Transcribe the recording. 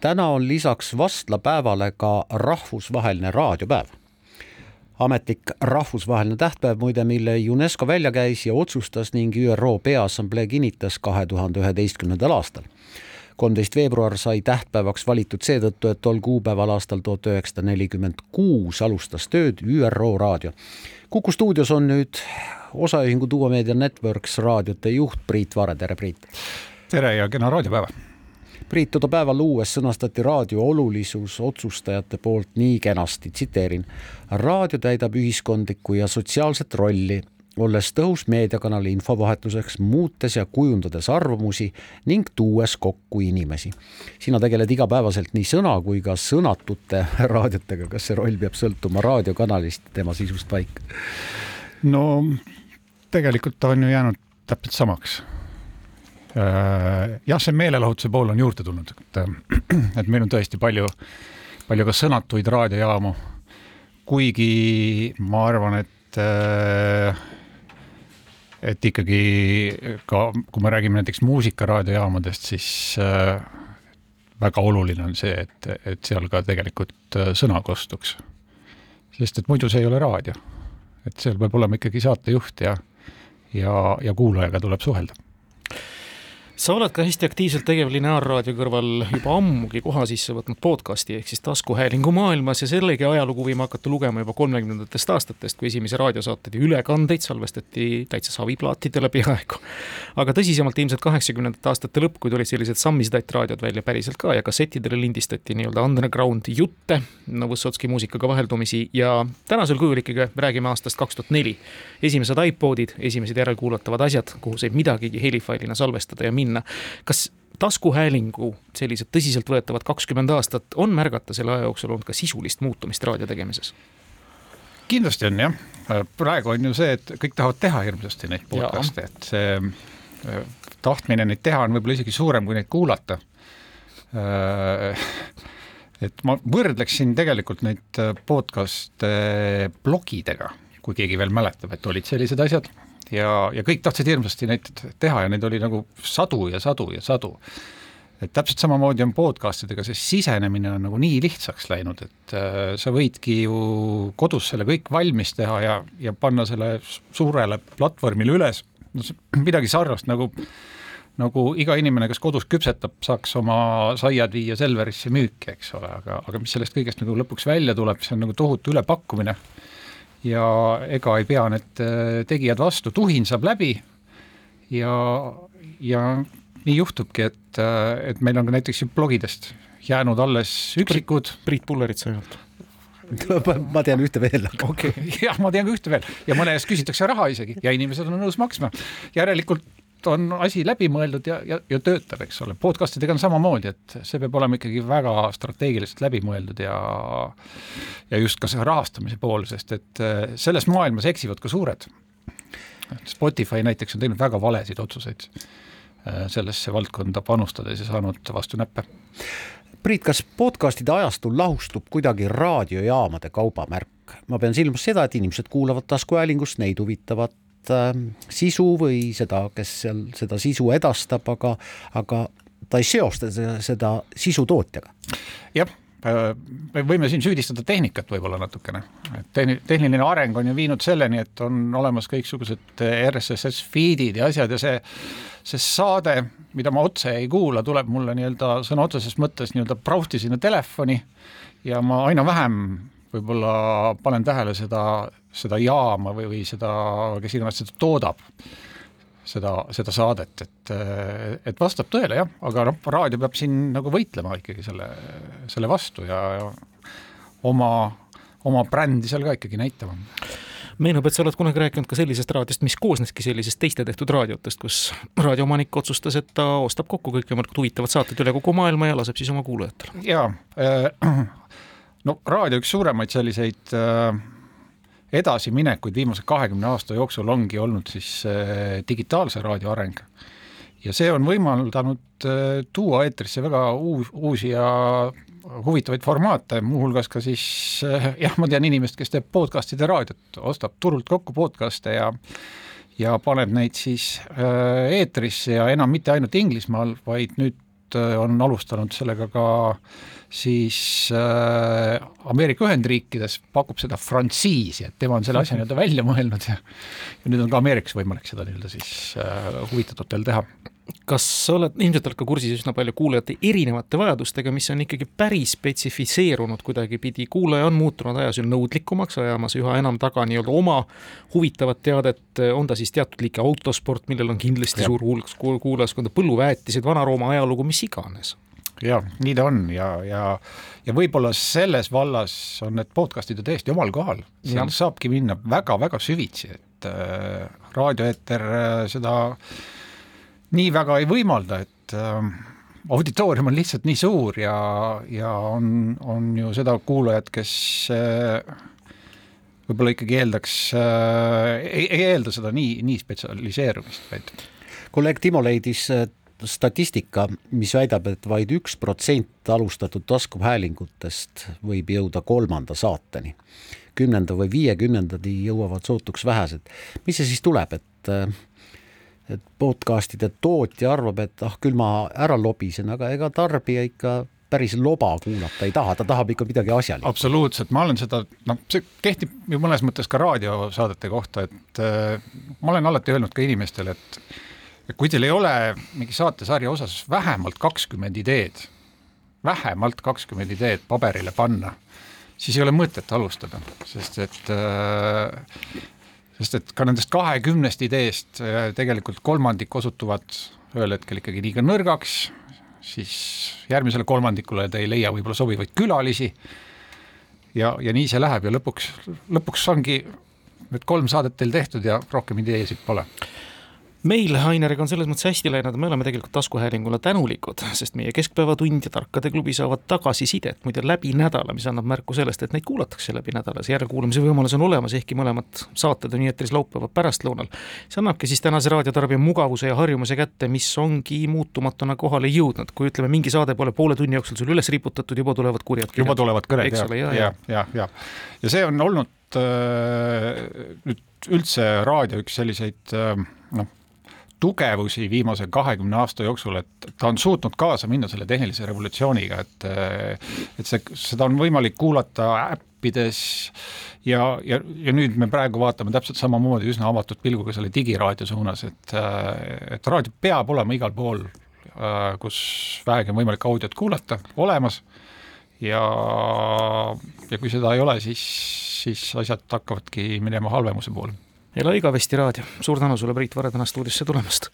täna on lisaks vastlapäevale ka rahvusvaheline raadiopäev. ametlik rahvusvaheline tähtpäev muide, mille UNESCO välja käis ja otsustas ning ÜRO Peaassamblee kinnitas kahe tuhande üheteistkümnendal aastal kolmteist veebruar sai tähtpäevaks valitud seetõttu, et tol kuupäeval aastal tuhat üheksasada nelikümmend kuus alustas tööd ÜRO raadio. kuku stuudios on nüüd osaühingu Duo Media Networks raadiote juht Priit Vare, tere Priit! tere ja kena raadiopäeva! Priit, toda päeva luues sõnastati raadio olulisus otsustajate poolt nii kenasti, tsiteerin. raadio täidab ühiskondlikku ja sotsiaalset rolli, olles tõhus meediakanal infovahetuseks, muutes ja kujundades arvamusi ning tuues kokku inimesi. sina tegeled igapäevaselt nii sõna kui ka sõnatute raadiotega, kas see roll peab sõltuma raadiokanalist, tema sisust paika? no tegelikult ta on ju jäänud täpselt samaks jah, see meelelahutuse pool on juurde tulnud, et, et meil on tõesti palju, palju ka sõnatuid raadiojaamu, kuigi ma arvan, et et ikkagi ka, kui me räägime näiteks muusikaraadiojaamadest, siis väga oluline on see, et, et seal ka tegelikult sõna kostuks. sest et muidu see ei ole raadio. et seal peab olema ikkagi saatejuht ja, ja, ja kuulajaga tuleb suhelda sa oled ka hästi aktiivselt tegev lineaarraadio kõrval juba ammugi koha sisse võtnud podcasti ehk siis taskuhäälingu maailmas ja sellegi ajalugu võime hakata lugema juba kolmekümnendatest aastatest, kui esimesi raadiosaateid ja ülekandeid salvestati täitsa saviplaatidele peaaegu. aga tõsisemalt ilmselt kaheksakümnendate aastate lõpp, kui tulid sellised sammistatt-raadiod välja päriselt ka ja kassettidele lindistati nii-öelda underground jutte, no Võssotski muusikaga vaheldumisi ja tänasel kujul ikkagi räägime aastast kaks tuhat neli. esimesed iPodid, esimesed järelkuulatavad asjad, kuhu sai midagigi helifailina salvestada ja minna minna. kas taskuhäälingu sellised tõsiseltvõetavad kakskümmend aastat on märgata selle aja jooksul olnud ka sisulist muutumist raadio tegemises? kindlasti on jah, praegu on ju see, et kõik tahavad teha hirmsasti neid podcast'e, et see äh, tahtmine neid teha on võib-olla isegi suurem, kui neid kuulata. Äh, et ma võrdleksin tegelikult neid podcast'e blogidega, kui keegi veel mäletab, et olid sellised asjad ja, ja kõik tahtsid hirmsasti neid teha ja neid oli nagu sadu ja sadu ja sadu. et täpselt samamoodi on podcast idega, see sisenemine on nagu nii lihtsaks läinud, et äh, sa võidki ju kodus selle kõik valmis teha ja, ja panna selle suurele platvormile üles, no midagi sarnast nagu nagu iga inimene, kes kodus küpsetab, saaks oma saiad viia Selverisse müüki, eks ole, aga, aga mis sellest kõigest nagu lõpuks välja tuleb, see on nagu tohutu ülepakkumine ja ega ei pea need äh, tegijad vastu, tuhin saab läbi ja, ja nii juhtubki, et, äh, et meil on ka näiteks blogidest jäänud alles üksikud. Priit Pullerit sa ainult ma tean ühte veel. okei okay., jah, ma tean ka ühte veel ja mõne eest küsitakse raha isegi ja inimesed on nõus maksma. järelikult on asi läbi mõeldud ja, ja, ja töötab, eks ole, podcast idega on samamoodi, et see peab olema ikkagi väga strateegiliselt läbi mõeldud ja ja just ka see rahastamise pool, sest et äh, selles maailmas eksivad ka suured. Spotify näiteks on teinud väga valesid otsuseid äh, sellesse valdkonda panustades ja saanud vastu näppe. Priit, kas podcastide ajastul lahustub kuidagi raadiojaamade kaubamärk? ma pean silmas seda, et inimesed kuulavad taskuhäälingust, neid huvitavad äh, sisu või seda, kes seal seda sisu edastab, aga, aga ta ei seosta seda, sisu tootjaga. jah, äh, me võime siin süüdistada tehnikat võib-olla natukene, et tehniline areng on ju viinud selleni, et on olemas kõiksugused RSS feed'id ja asjad ja see, see saade, mida ma otse ei kuula, tuleb mulle nii-öelda sõna otseses mõttes nii-öelda prauhti sinna telefoni ja ma aina vähem võib-olla panen tähele seda, seda jaama või, või seda, kes iganes seda toodab, seda, seda saadet, et, et vastab tõele jah, aga noh, raadio peab siin nagu võitlema ikkagi selle, selle vastu ja, ja oma, oma brändi seal ka ikkagi näitama meenub, et sa oled kunagi rääkinud ka sellisest raadiost, mis koosneski sellisest teiste tehtud raadiotest, kus raadioomanik otsustas, et ta ostab kokku kõikvõimalikud huvitavad saated üle kogu maailma ja laseb siis oma kuulajatele. jaa äh,, no raadio üks suuremaid selliseid äh, edasiminekuid viimase kahekümne aasta jooksul ongi olnud siis äh, digitaalse raadio areng. ja see on võimaldanud äh, tuua eetrisse väga uus, uusi ja huvitavaid formaate, muuhulgas ka siis äh, jah, ma tean inimest, kes teeb podcast'ide raadiot, ostab turult kokku podcast'e ja ja paneb neid siis äh, eetrisse ja enam mitte ainult Inglismaal, vaid nüüd on alustanud sellega ka siis äh, Ameerika Ühendriikides pakub seda frantsiisi, et tema on selle asja nii-öelda välja mõelnud ja ja nüüd on ka Ameerikas võimalik seda nii-öelda siis äh, huvitatutel teha kas sa oled, ilmselt oled ka kursis üsna palju kuulajate erinevate vajadustega, mis on ikkagi päris spetsifitseerunud kuidagipidi, kuulaja on muutunud ajas ju nõudlikumaks, ajamas üha enam taga nii-öelda oma huvitavat teadet, on ta siis teatud liiki autosport, millel on kindlasti ja. suur hulk kuulajaskonda, põlluväetised, Vana-Rooma ajalugu, mis iganes. Jah, nii ta on ja, ja, ja võib-olla selles vallas on need podcast'id ju täiesti omal kohal, seal saabki minna väga-väga süvitsi, et äh, raadioeeter äh, seda äh, nii väga ei võimalda, et äh, auditoorium on lihtsalt nii suur ja, ja on, on ju seda kuulajat, kes äh, võib-olla ikkagi eeldaks äh,, ei, ei eelda seda nii, nii spetsialiseerumist, vaid kolleeg Timo leidis äh, statistika, mis väidab, et vaid üks protsent alustatud taskuhäälingutest võib jõuda kolmanda saateni. kümnenda või viiekümnendani jõuavad sootuks vähesed. mis see siis tuleb, et äh, et podcast'ide tootja arvab, et ah, küll ma ära lobisen, aga ega tarbija ikka päris loba kuulata ei taha, ta tahab ikka midagi asjalikku. absoluutselt, ma olen seda, noh, see kehtib ju mõnes mõttes ka raadiosaadete kohta, et äh, ma olen alati öelnud ka inimestele, et kui teil ei ole mingi saatesarja osas vähemalt kakskümmend ideed, vähemalt kakskümmend ideed paberile panna, siis ei ole mõtet alustada, sest et äh, sest et ka nendest kahekümnest ideest äh, tegelikult kolmandik osutuvad ühel hetkel ikkagi liiga nõrgaks, siis järgmisele kolmandikule te ei leia võib-olla sobivaid külalisi. Ja, ja nii see läheb ja lõpuks, lõpuks ongi need kolm saadet teil tehtud ja rohkem ideesid pole meil Aineriga on selles mõttes hästi läinud, me oleme tegelikult taskuhäälingule tänulikud, sest meie Keskpäevatund ja Tarkade klubi saavad tagasisidet muide läbi nädala, mis annab märku sellest, et neid kuulatakse läbi nädala, see järelkuulamise võimalus on olemas, ehkki mõlemad saated on eetris laupäeva pärastlõunal. see annabki siis tänase raadiotarbija mugavuse ja harjumuse kätte, mis ongi muutumatuna kohale jõudnud, kui ütleme, mingi saade pole poole tunni jooksul sul üles riputatud, juba tulevad kurjad kirjad. juba tulevad kõned, ja, ja, ja, ja, ja, ja see on olnud äh, nüüd üldse raadio üks selliseid äh, noh, tugevusi viimase kahekümne aasta jooksul, et ta on suutnud kaasa minna selle tehnilise revolutsiooniga, et et see, seda on võimalik kuulata äppides ja, ja, ja nüüd me praegu vaatame täpselt samamoodi üsna avatud pilguga selle digiraadio suunas, et et raadio peab olema igal pool, kus vähegi on võimalik audiot kuulata, olemas. Ja, ja kui seda ei ole, siis, siis asjad hakkavadki minema halvemuse poole ela igavesti raadio, suur tänu sulle, Priit Vare, tänast stuudiosse tulemast!